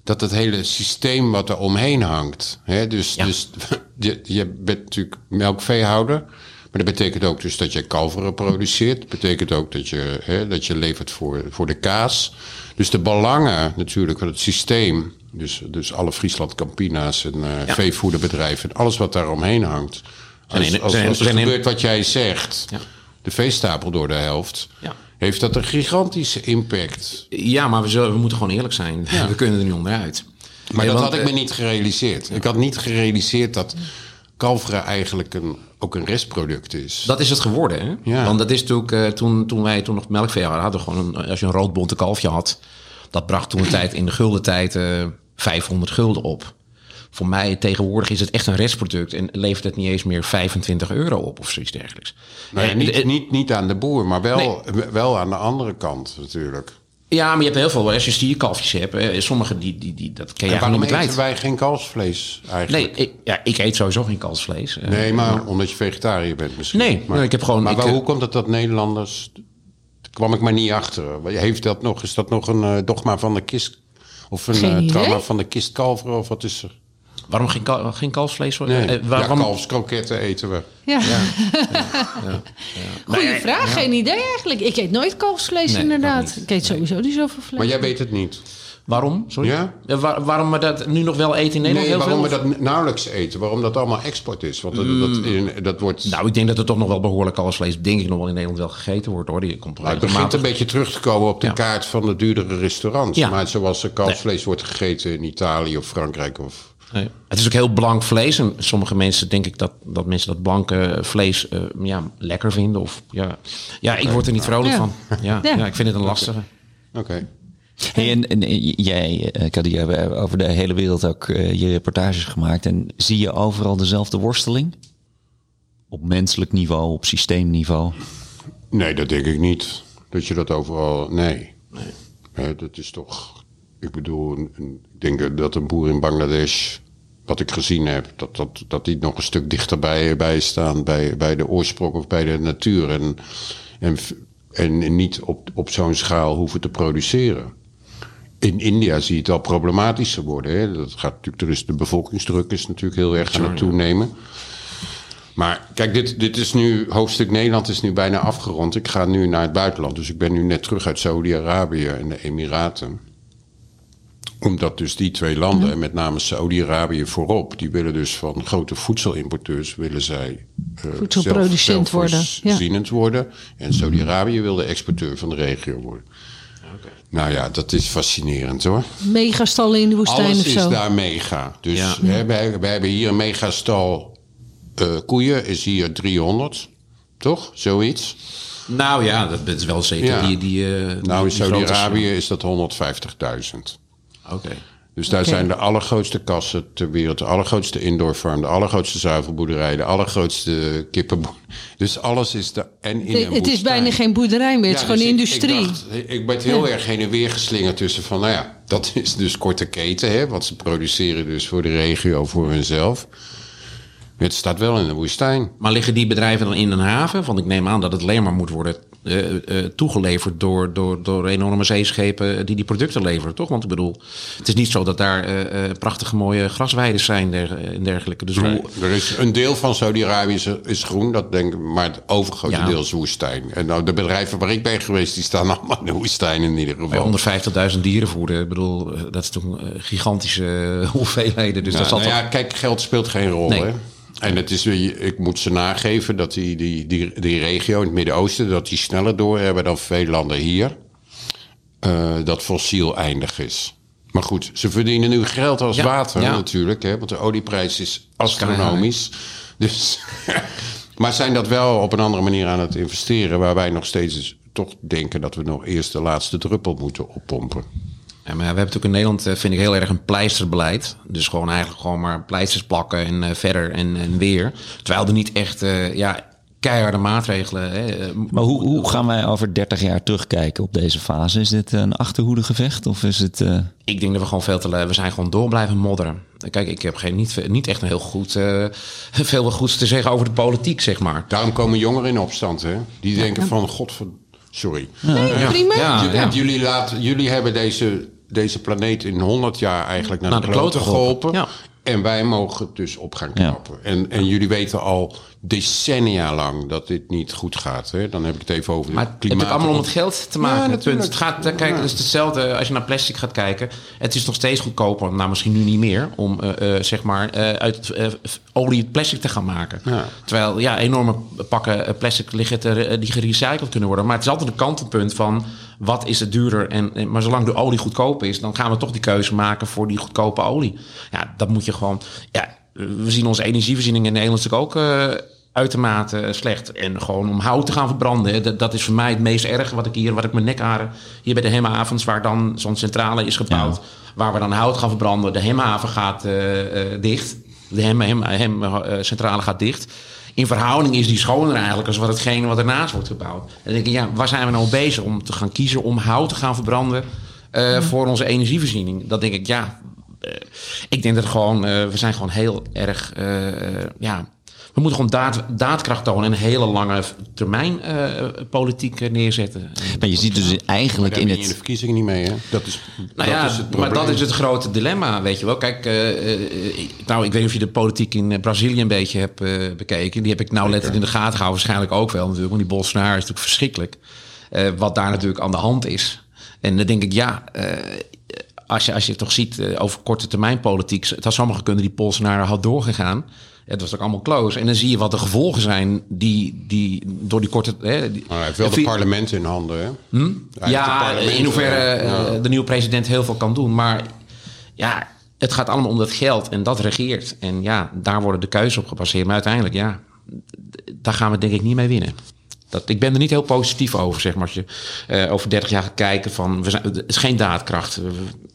dat het hele systeem wat er omheen hangt. Hè, dus Ja. dus [LAUGHS] je, je bent natuurlijk melkveehouder. Maar dat betekent ook dus dat je kalveren produceert. Dat betekent ook dat je, hè, dat je levert voor, voor de kaas. Dus de belangen natuurlijk van het systeem. Dus, dus alle Friesland Campina's en Ja. veevoederbedrijven. En alles wat daar omheen hangt. Als, er gebeurt wat jij zegt. Ja. De veestapel door de helft. Ja. Heeft dat een gigantische impact Ja, maar we, zullen, we moeten gewoon eerlijk zijn. We kunnen er niet onderuit. Maar Eh, dat want, had ik me eh, niet gerealiseerd. Ik had niet gerealiseerd dat kalveren eigenlijk een, ook een restproduct is. Dat is het geworden, hè? Ja. Want dat is natuurlijk, toen, toen wij toen nog melkvee hadden, gewoon een, als je een roodbonte kalfje had, dat bracht toen de tijd in de gulden tijd 500 gulden op. voor mij tegenwoordig is het echt een restproduct en levert het niet eens meer 25 euro op of zoiets dergelijks. Nee, En- niet, niet, niet aan de boer, maar wel, wel aan de andere kant natuurlijk. Ja, maar je hebt heel veel, als je stierkalfjes hebt, sommige die, die, die, dat kun je En eigenlijk niet kwijt. wij geen kalfsvlees eigenlijk? Nee, ik, ja, ik eet sowieso geen kalfsvlees. Eh, Nee, maar omdat je vegetariër bent misschien. Nee, maar, nee, ik heb gewoon- Maar ik, eh, hoe komt het dat Nederlanders... Daar kwam ik maar niet achter. Heeft dat nog, is dat nog een eh, dogma van de kist... Of een eh, trauma van de kistkalver of wat is er? Waarom geen, kal- geen kalfsvlees? Nee, Eh, waarom, ja, kalfskroketten eten we. Ja. [LAUGHS] Goeie Nee, vraag, geen idee eigenlijk. Ik eet nooit kalfsvlees Nee, inderdaad. Ik eet sowieso niet zoveel vlees. Maar jij weet het niet. Waarom? Sorry? Ja? Eh, waar- waarom we dat nu nog wel eten in Nederland? Nee, heel waarom we dat nauwelijks eten. Waarom dat allemaal export is. Want dat, dat, in- dat wordt... Nou, ik denk dat er toch nog wel behoorlijk kalfsvlees, denk ik, nog wel in Nederland wel gegeten wordt hoor. Die komt Nou, het begint een beetje terug te komen op de Ja. kaart van de duurdere restaurants. Ja. Maar zoals er kalfsvlees wordt gegeten in Italië of Frankrijk of... Nee. Het is ook heel blank vlees. En sommige mensen denk ik dat, dat mensen dat blanke vlees eh, ja, lekker vinden. Of, ja. ja, ik word er niet vrolijk Ja. van. Ja, Ja. ja. ik vind het een lastige. Oké. Hey, en, en jij, eh, Kadia, we hebben over de hele wereld ook eh, je reportages gemaakt. En zie je overal dezelfde worsteling? Op menselijk niveau, op systeemniveau? Nee, dat denk ik niet. Dat je dat overal. Nee. nee. dat is toch. Ik bedoel, ik denk dat een boer in Bangladesh. Wat ik gezien heb, dat, dat, dat die nog een stuk dichterbij bij staan bij, bij de oorsprong of bij de natuur. En, en, en niet op, op zo'n schaal hoeven te produceren. In India zie je het al problematischer worden. Hè? Dat gaat natuurlijk, er is de bevolkingsdruk is natuurlijk heel erg aan het toenemen. Maar kijk, dit, dit is nu, hoofdstuk Nederland is nu bijna afgerond. Ik ga nu naar het buitenland. Dus ik ben nu net terug uit Saudi-Arabië en de Emiraten. Omdat dus die twee landen, en met name Saudi-Arabië voorop, die willen dus van grote voedselimporteurs, willen zij eh, Voedselproducent zelf- worden, ja. worden. En Saudi-Arabië wil de exporteur van de regio worden. Nou ja, dat is fascinerend hoor. Megastallen in de woestijn Alles of is zo. daar mega. Dus Ja. hè, wij, wij hebben hier een megastal eh, koeien, is hier 300. Toch? Zoiets. Nou ja, dat is wel zeker. Ja. Die, die, eh, Nou, in Saudi-Arabië is dat 150.000. Oké. Dus daar zijn de allergrootste kassen ter wereld, de allergrootste indoor farm, de allergrootste zuivelboerderij, de allergrootste kippenboer. [LAUGHS] Dus alles is daar. En in een het is bijna geen boerderij meer, het is gewoon dus ik- industrie. Ik, dacht, ik ben heel erg heen en weer geslingerd tussen van, nou ja, dat [LAUGHS] is dus korte keten, hè, wat ze produceren dus voor de regio, voor hunzelf. Het staat wel in de woestijn. Maar liggen die bedrijven dan in een haven? Want ik neem aan dat het alleen maar moet worden eh, eh, toegeleverd door, door, door enorme zeeschepen die die producten leveren, toch? Want ik bedoel, het is niet zo dat daar eh, eh, prachtige mooie grasweiden zijn en dergelijke. Dus hoe, Er is een deel van Saudi-Arabië is, is groen, dat denk ik, maar het overgrote Ja. deel is woestijn. En nou, de bedrijven waar ik ben geweest, die staan [LAUGHS] allemaal in de woestijn in ieder geval. 150.000 dieren voeden, ik bedoel, eh, dat is eh, gigantische eh, [LAUGHS] hoeveelheden. Dus Ja, dat zal nou toch... ja, kijk, geld speelt geen rol. Nee. Hè? En het is, ik moet ze nageven dat die, die, die, die regio in het Midden-Oosten, dat die sneller door hebben dan veel landen hier. eh, dat fossiel eindig is. Maar goed, ze verdienen nu geld als Ja, water ja. natuurlijk. Hè, want de olieprijs is astronomisch. Dus, [LAUGHS] maar zijn dat wel op een andere manier aan het investeren... waar wij nog steeds toch denken dat we nog eerst de laatste druppel moeten oppompen. Ja, maar we hebben natuurlijk in Nederland, eh, vind ik, heel erg een pleisterbeleid. Dus gewoon eigenlijk gewoon maar pleisters plakken en eh, verder en, en weer. Terwijl er niet echt eh, ja, keiharde maatregelen... Hè, Maar hoe, hoe gaan wij over 30 jaar terugkijken op deze fase? Is dit een achterhoedegevecht of is het... eh, Ik denk dat we gewoon veel te... We zijn gewoon door blijven modderen. Kijk, ik heb geen, niet, niet echt een heel goed... eh, [LAUGHS] veel goeds te zeggen over de politiek, zeg maar. Daarom komen jongeren in opstand. Hè? Die denken van, god, sorry. Nee, prima. Ja, Jullie- ja. Jullie, laten, jullie hebben deze, deze planeet in 100 jaar eigenlijk naar, Naar de, de kloten geholpen. En wij mogen het dus op gaan Ja. knappen. En, en jullie weten al decennia lang dat dit niet goed gaat. Hè? Dan heb ik het even over Maar het heeft klimaat. ook allemaal om het geld te maken. Ja, het, punt. het gaat, eh, kijk, het is hetzelfde als je naar plastic gaat kijken. Het is nog steeds goedkoper, nou misschien nu niet meer, om eh, eh, zeg maar eh, uit olie plastic te gaan maken. Ja. Terwijl ja, enorme pakken plastic liggen te, eh, die gerecycled kunnen worden. Maar het is altijd een kantelpunt van wat is het duurder. En, en- maar zolang de olie goedkoop is, dan gaan we toch die keuze maken voor die goedkope olie. Ja, dat moet je gewoon. Ja, we zien onze energievoorziening in Nederland natuurlijk ook. eh, uitermate slecht. En gewoon om hout te gaan verbranden. Dat, dat is voor mij het meest erge wat ik hier, wat ik mijn nekharen... Hier bij de Hemhavens, waar dan zo'n centrale is gebouwd... waar we dan hout gaan verbranden. De Hemhaven gaat uh, uh, dicht. De hem, hem, hem centrale gaat dicht. In verhouding is die schoner eigenlijk... als wat hetgene wat ernaast wordt gebouwd. En dan denk ik, ja, waar zijn we nou bezig om te gaan kiezen... om hout te gaan verbranden uh, voor onze energievoorziening? Dat denk ik, ja... ik denk dat gewoon, we zijn gewoon heel erg, ja, we moeten gewoon daad, daadkracht tonen en een hele lange termijn uh, politiek neerzetten. Maar je ziet dus eigenlijk in het... in de verkiezingen niet mee, hè? Dat is, nou dat ja, is het maar dat is het grote dilemma, weet je wel. Kijk, uh, nou, ik weet niet of je de politiek in Brazilië een beetje hebt uh, bekeken. Die heb ik nou letterlijk in de gaten gehouden. Waarschijnlijk ook wel natuurlijk, want die Bolsonaro is natuurlijk verschrikkelijk. wat daar natuurlijk aan de hand is. En dan denk ik, ja als je, als je toch ziet over korte termijn politiek, het had zomaar gekund die Bolsonaro had doorgegaan. Het was ook allemaal close. En dan zie je wat de gevolgen zijn die, die door die korte... Hè, die, maar hij heeft wel het parlement in handen, hè? Hm? Ja, in hoeverre uh, de nieuwe president heel veel kan doen. Maar ja, het gaat allemaal om dat geld en dat regeert. En ja, daar worden de keuzes op gebaseerd. Maar uiteindelijk, ja, daar gaan we denk ik niet mee winnen. Dat, ik ben er niet heel positief over, zeg maar. Als je uh, over 30 jaar gaat kijken van... We zijn, het is geen daadkracht.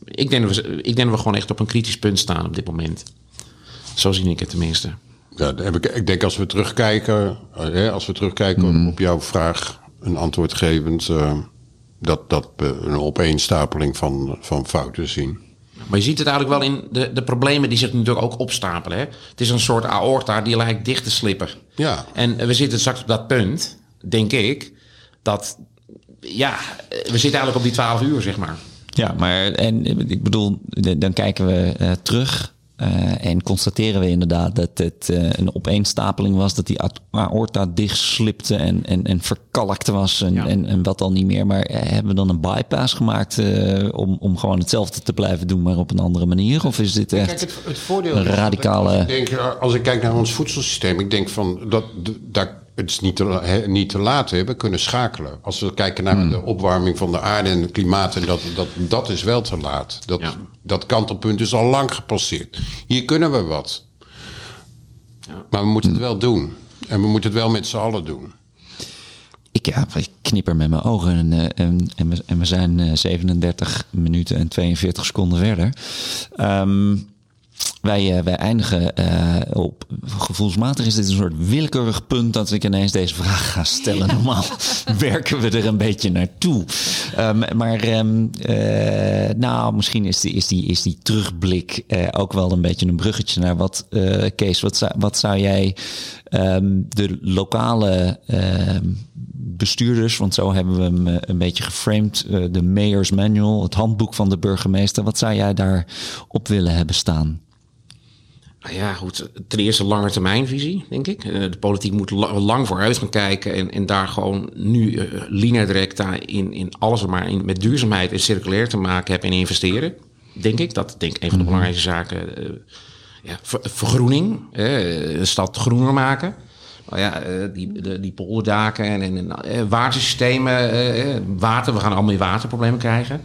Ik denk, dat we, ik denk dat we gewoon echt op een kritisch punt staan op dit moment. Zo zie ik het tenminste. Ja, heb ik, ik denk als we terugkijken, hè, als we terugkijken mm. op jouw vraag, een antwoord gevend, uh, dat, dat we een opeenstapeling van, van fouten zien. Maar je ziet het eigenlijk wel in de, de problemen die zich natuurlijk ook opstapelen. Hè? Het is een soort aorta die lijkt dicht te slippen. Ja. En we zitten straks op dat punt, denk ik, dat ja, we zitten eigenlijk op die 12 uur, zeg maar. Ja, maar en ik bedoel, dan kijken we uh, terug uh, en constateren we inderdaad dat het uh, een opeenstapeling was, dat die aorta dichtslipte en, en, en verkalkte was en, ja. en, en, wat al niet meer. Maar uh, hebben we dan een bypass gemaakt om, om gewoon hetzelfde te blijven doen, maar op een andere manier? Of is dit echt Kijk, het, het voordeel een radicale... Als ik, denk, als ik kijk naar ons voedselsysteem, ik denk van dat daar het is niet te, niet te laat. Hè. We kunnen schakelen. Als we kijken naar hmm. de opwarming van de aarde en het klimaat, en dat, dat, dat is wel te laat. Dat, ja. dat kantelpunt is al lang gepasseerd. Hier kunnen we wat. Ja. Maar we moeten het wel doen. En we moeten het wel met z'n allen doen. Ik, ja, ik knipper met mijn ogen en, eh, en, en, we, en we zijn 37 eh, minuten en 42 seconden verder. Um, wij, uh, wij eindigen uh, op gevoelsmatig is dit een soort willekeurig punt dat ik ineens deze vraag ga stellen. [LAUGHS] Normaal werken we er een beetje naartoe. Um, maar um, uh, nou, misschien is die, is die, is die terugblik ook wel een beetje een bruggetje naar wat, Kees, wat zou, wat zou jij um, de lokale bestuurders, want zo hebben we hem een beetje geframed, de Mayor's Manual, het handboek van de burgemeester. Wat zou jij daar op willen hebben staan? Nou ja, goed. Ten eerste lange termijnvisie, denk ik. Eh, de politiek moet lang vooruit gaan kijken en, en daar gewoon nu uh, linea directa in, in alles wat maar in, met duurzaamheid en circulair te maken hebben en investeren. Denk ik. Dat denk ik een van de mhm. belangrijkste zaken. Uh, ja, ver, vergroening, de stad groener maken. Nou ja, die, de, die polderdaken en, en, en watersystemen, water, we gaan allemaal meer waterproblemen krijgen.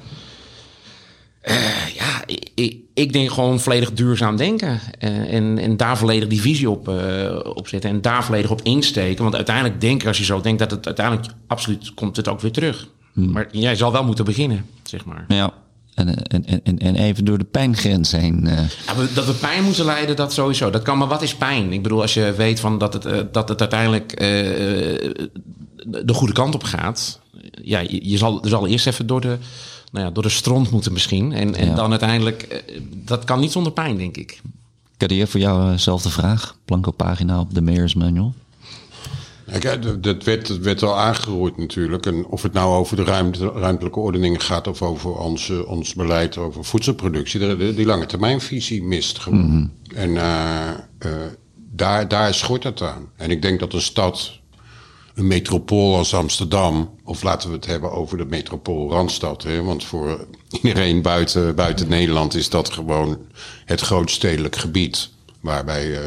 Uh, ja, ik, ik, denk gewoon volledig duurzaam denken. Uh, en, en daar volledig die visie op, uh, op zetten. En daar volledig op insteken. Want uiteindelijk denk ik, als je zo denkt, dat het uiteindelijk absoluut komt het ook weer terug. Hmm. Maar jij zal wel moeten beginnen, zeg maar. Ja. En, en, en, en even door de pijngrens heen. Ja, dat we pijn moeten lijden, dat sowieso. Dat kan, maar wat is pijn? Ik bedoel, als je weet van dat, het, dat het uiteindelijk de goede kant op gaat. Ja, je, je zal, er zal eerst even door de nou ja, door de stront moeten misschien. En, en dan uiteindelijk, eh, dat kan niet zonder pijn, denk ik. Kadir, voor jou dezelfde eh, vraag. Blanco pagina op de Mayor's Manual. Kijk, dat werd, dat werd al aangeroerd natuurlijk. En of het nou over de ruimte, ruimtelijke ordening gaat of over ons, ons beleid over voedselproductie, die, die lange termijnvisie mist gewoon. Mm -hmm. En uh, uh, daar, daar schort het aan. En ik denk dat een stad een metropool als Amsterdam, of laten we het hebben over de metropool Randstad. Hè? Want voor iedereen buiten, buiten Nederland is dat gewoon het grootstedelijk gebied. Waarbij uh,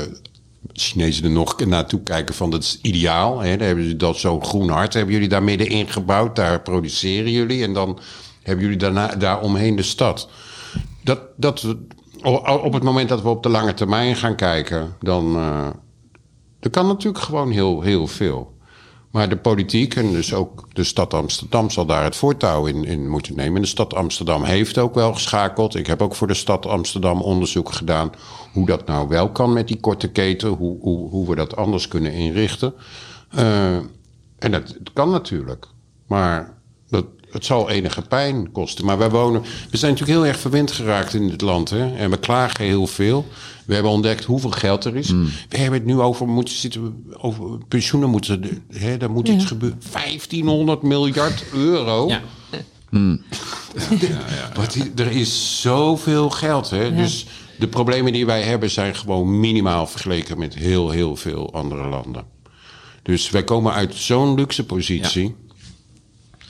Chinezen er nog naartoe kijken van dat is ideaal. Hè? Dan hebben ze dat zo'n groen hart, hebben jullie daar middenin gebouwd. Daar produceren jullie en dan hebben jullie daarna, daar omheen de stad. Dat, dat, op het moment dat we op de lange termijn gaan kijken, dan... Uh, kan natuurlijk gewoon heel, heel veel. Maar de politiek en dus ook de stad Amsterdam zal daar het voortouw in, in moeten nemen. En de stad Amsterdam heeft ook wel geschakeld. Ik heb ook voor de stad Amsterdam onderzoek gedaan hoe dat nou wel kan met die korte keten, hoe, hoe, hoe we dat anders kunnen inrichten. Uh, en dat, kan natuurlijk. Maar het zal enige pijn kosten. Maar wij wonen. We zijn natuurlijk heel erg verwend geraakt in dit land. Hè? En we klagen heel veel. We hebben ontdekt hoeveel geld er is. Hmm. We hebben het nu over, moeten zitten, over pensioenen. Moeten, hè, daar moet iets gebeuren. 1500 miljard euro. Ja. Hmm. ja, ja, er is zoveel geld. Hè? Dus de problemen die wij hebben zijn gewoon minimaal vergeleken met heel, heel veel andere landen. Dus wij komen uit zo'n luxe positie.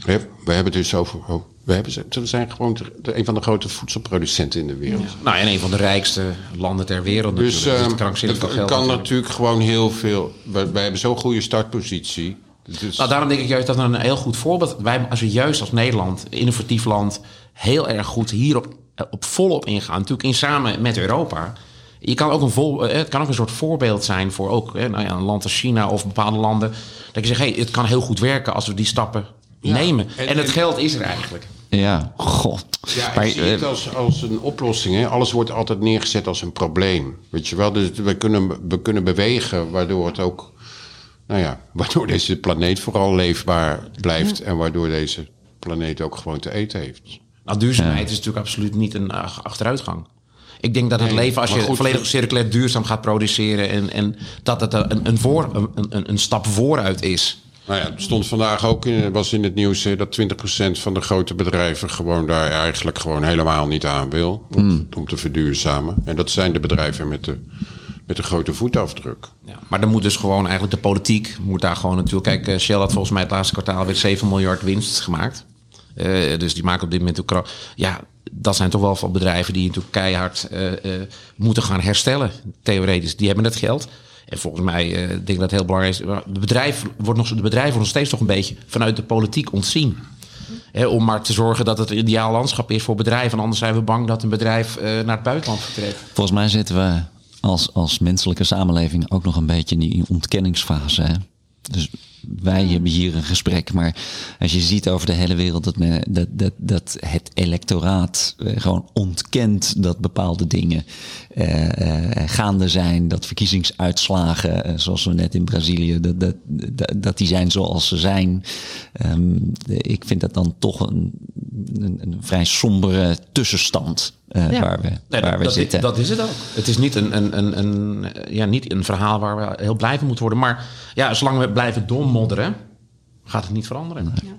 We hebben het dus over. we, hebben, we zijn gewoon een van de grote voedselproducenten in de wereld. Nou, en een van de rijkste landen ter wereld. Dus, dus het kan natuurlijk. natuurlijk gewoon heel veel. Wij, hebben zo'n goede startpositie. Dus... Nou, daarom denk ik juist dat een heel goed voorbeeld. Wij, als we juist als Nederland, innovatief land, heel erg goed hierop op volop ingaan. Natuurlijk in samen met Europa. Je kan ook een vol, het kan ook een soort voorbeeld zijn voor ook nou ja, een land als China of bepaalde landen. Dat je zegt, hey, het kan heel goed werken als we die stappen nemen. En, het geld is er eigenlijk. Ja, god. Ja, maar, zie het als, als een oplossing. Hè? Alles wordt altijd neergezet als een probleem. Weet je wel, dus we kunnen, we kunnen bewegen waardoor het ook... Nou ja, [LAUGHS] waardoor deze planeet vooral leefbaar blijft... en waardoor deze planeet ook gewoon te eten heeft. Nou, duurzaamheid is natuurlijk absoluut niet een achteruitgang. Ik denk dat het leven, als je goed, volledig circulair duurzaam gaat produceren... en, en dat het een, een, voor, een, een, een stap vooruit is... Nou ja, het stond vandaag ook in, was in het nieuws dat 20% van de grote bedrijven gewoon daar eigenlijk gewoon helemaal niet aan wil. Om, hmm. om te verduurzamen. En dat zijn de bedrijven met de, met de grote voetafdruk. Ja, maar dan moet dus gewoon eigenlijk de politiek moet daar gewoon natuurlijk. Kijk, eh, Shell had volgens mij het laatste kwartaal weer 7 miljard winst gemaakt. Uh, dus die maken op dit moment ook. Ja, dat zijn toch wel van bedrijven die natuurlijk keihard uh, uh, moeten gaan herstellen. Theoretisch, die hebben het geld. En volgens mij uh, denk ik dat het heel belangrijk is. De, bedrijf wordt nog, de bedrijven worden nog steeds toch een beetje vanuit de politiek ontzien. om maar te zorgen dat het een ideaal landschap is voor bedrijven. Anders zijn we bang dat een bedrijf uh, naar het buitenland vertrekt. Volgens mij zitten we als, als menselijke samenleving ook nog een beetje in die ontkenningsfase. Hè? Dus wij hebben hier een gesprek, maar als je ziet over de hele wereld dat, men, dat, dat, dat het electoraat eh, gewoon ontkent dat bepaalde dingen uh, uh, gaande zijn, dat verkiezingsuitslagen, zoals we net in Brazilië, dat, dat, dat, dat die zijn zoals ze zijn. Um, ik vind dat dan toch een, een, een vrij sombere tussenstand. Uh, ja. waar we, nee, waar dat, we dat, zitten. Dat is het ook. Het is niet een, een, een, een, ja, niet een verhaal waar we heel blij van moeten worden. Maar ja, zolang we blijven doormodderen, gaat het niet veranderen. Ja.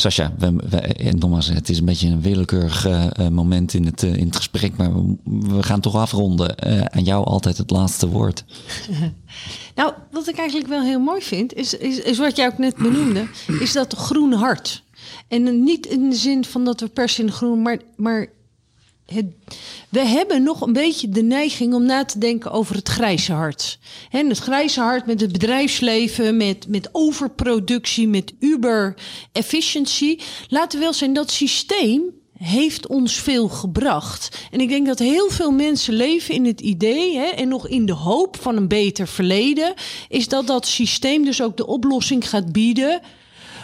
Sascha, we, en nogmaals, het is een beetje een willekeurig uh, moment in het, in het gesprek, maar we, gaan toch afronden. Aan jou altijd het laatste woord. [LAUGHS] nou, wat ik eigenlijk wel heel mooi vind, is, is, is wat jij ook net benoemde, is dat groene hart. En niet in de zin van dat we per se groen, maar, maar we hebben nog een beetje de neiging om na te denken over het grijze hart. Het grijze hart met het bedrijfsleven, met, met overproductie, met uber-efficiency. Laten we wel zijn, dat systeem heeft ons veel gebracht. En ik denk dat heel veel mensen leven in het idee hè, en nog in de hoop van een beter verleden, is dat dat systeem dus ook de oplossing gaat bieden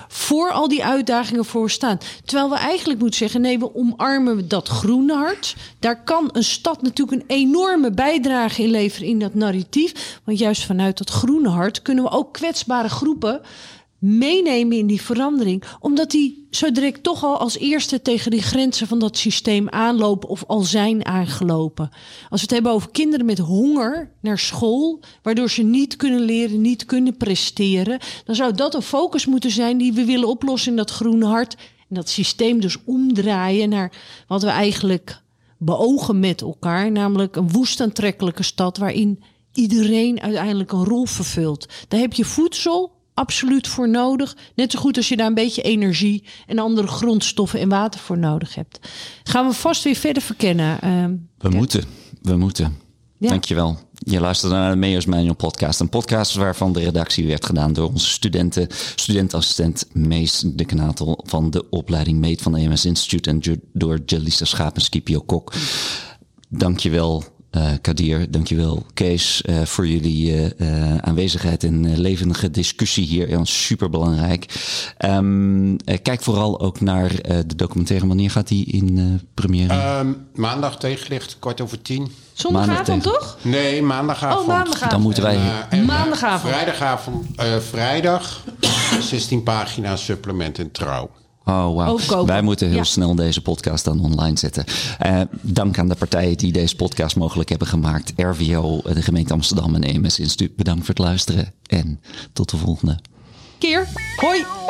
voor al die uitdagingen voor staan. Terwijl we eigenlijk moeten zeggen: nee, we omarmen dat groene hart. Daar kan een stad natuurlijk een enorme bijdrage in leveren in dat narratief. Want juist vanuit dat groene hart kunnen we ook kwetsbare groepen meenemen in die verandering. Omdat die zo direct toch al als eerste tegen die grenzen van dat systeem aanlopen of al zijn aangelopen. Als we het hebben over kinderen met honger naar school, waardoor ze niet kunnen leren, niet kunnen presteren, dan zou dat een focus moeten zijn die we willen oplossen in dat groene hart. En dat systeem dus omdraaien naar wat we eigenlijk beogen met elkaar, namelijk een woest aantrekkelijke stad waarin iedereen uiteindelijk een rol vervult. Daar heb je voedsel, absoluut voor nodig. Net zo goed als je daar een beetje energie en andere grondstoffen en water voor nodig hebt. Gaan we vast weer verder verkennen. Uh, we moeten, we moeten. Ja. Dankjewel. Je luistert naar de Mayors Manual podcast. Een podcast waarvan de redactie werd gedaan door onze studenten. Studentassistent Mees de Kanatel van de opleiding Meet van de EMS Institute. En door Jalisa Schaap en Scipio Kok. Dankjewel uh, Kadir. Dankjewel Kees uh, voor jullie uh, aanwezigheid en levendige discussie hier. Ja, super belangrijk. Um, kijk vooral ook naar de documentaire. Wanneer gaat die in première? Um, maandag tegenlicht, kwart over tien. Zondagavond toch? Nee, maandagavond. Oh, maandagavond. Dan moeten wij... En, maandagavond. Vrijdagavond, vrijdag, [COUGHS] 16 pagina's supplement in trouw. Oh, wow. Wij moeten heel snel deze podcast dan online zetten. Uh, dank aan de partijen die deze podcast mogelijk hebben gemaakt. RVO, de gemeente Amsterdam en EMS Instituut. Bedankt voor het luisteren en tot de volgende keer. Hoi!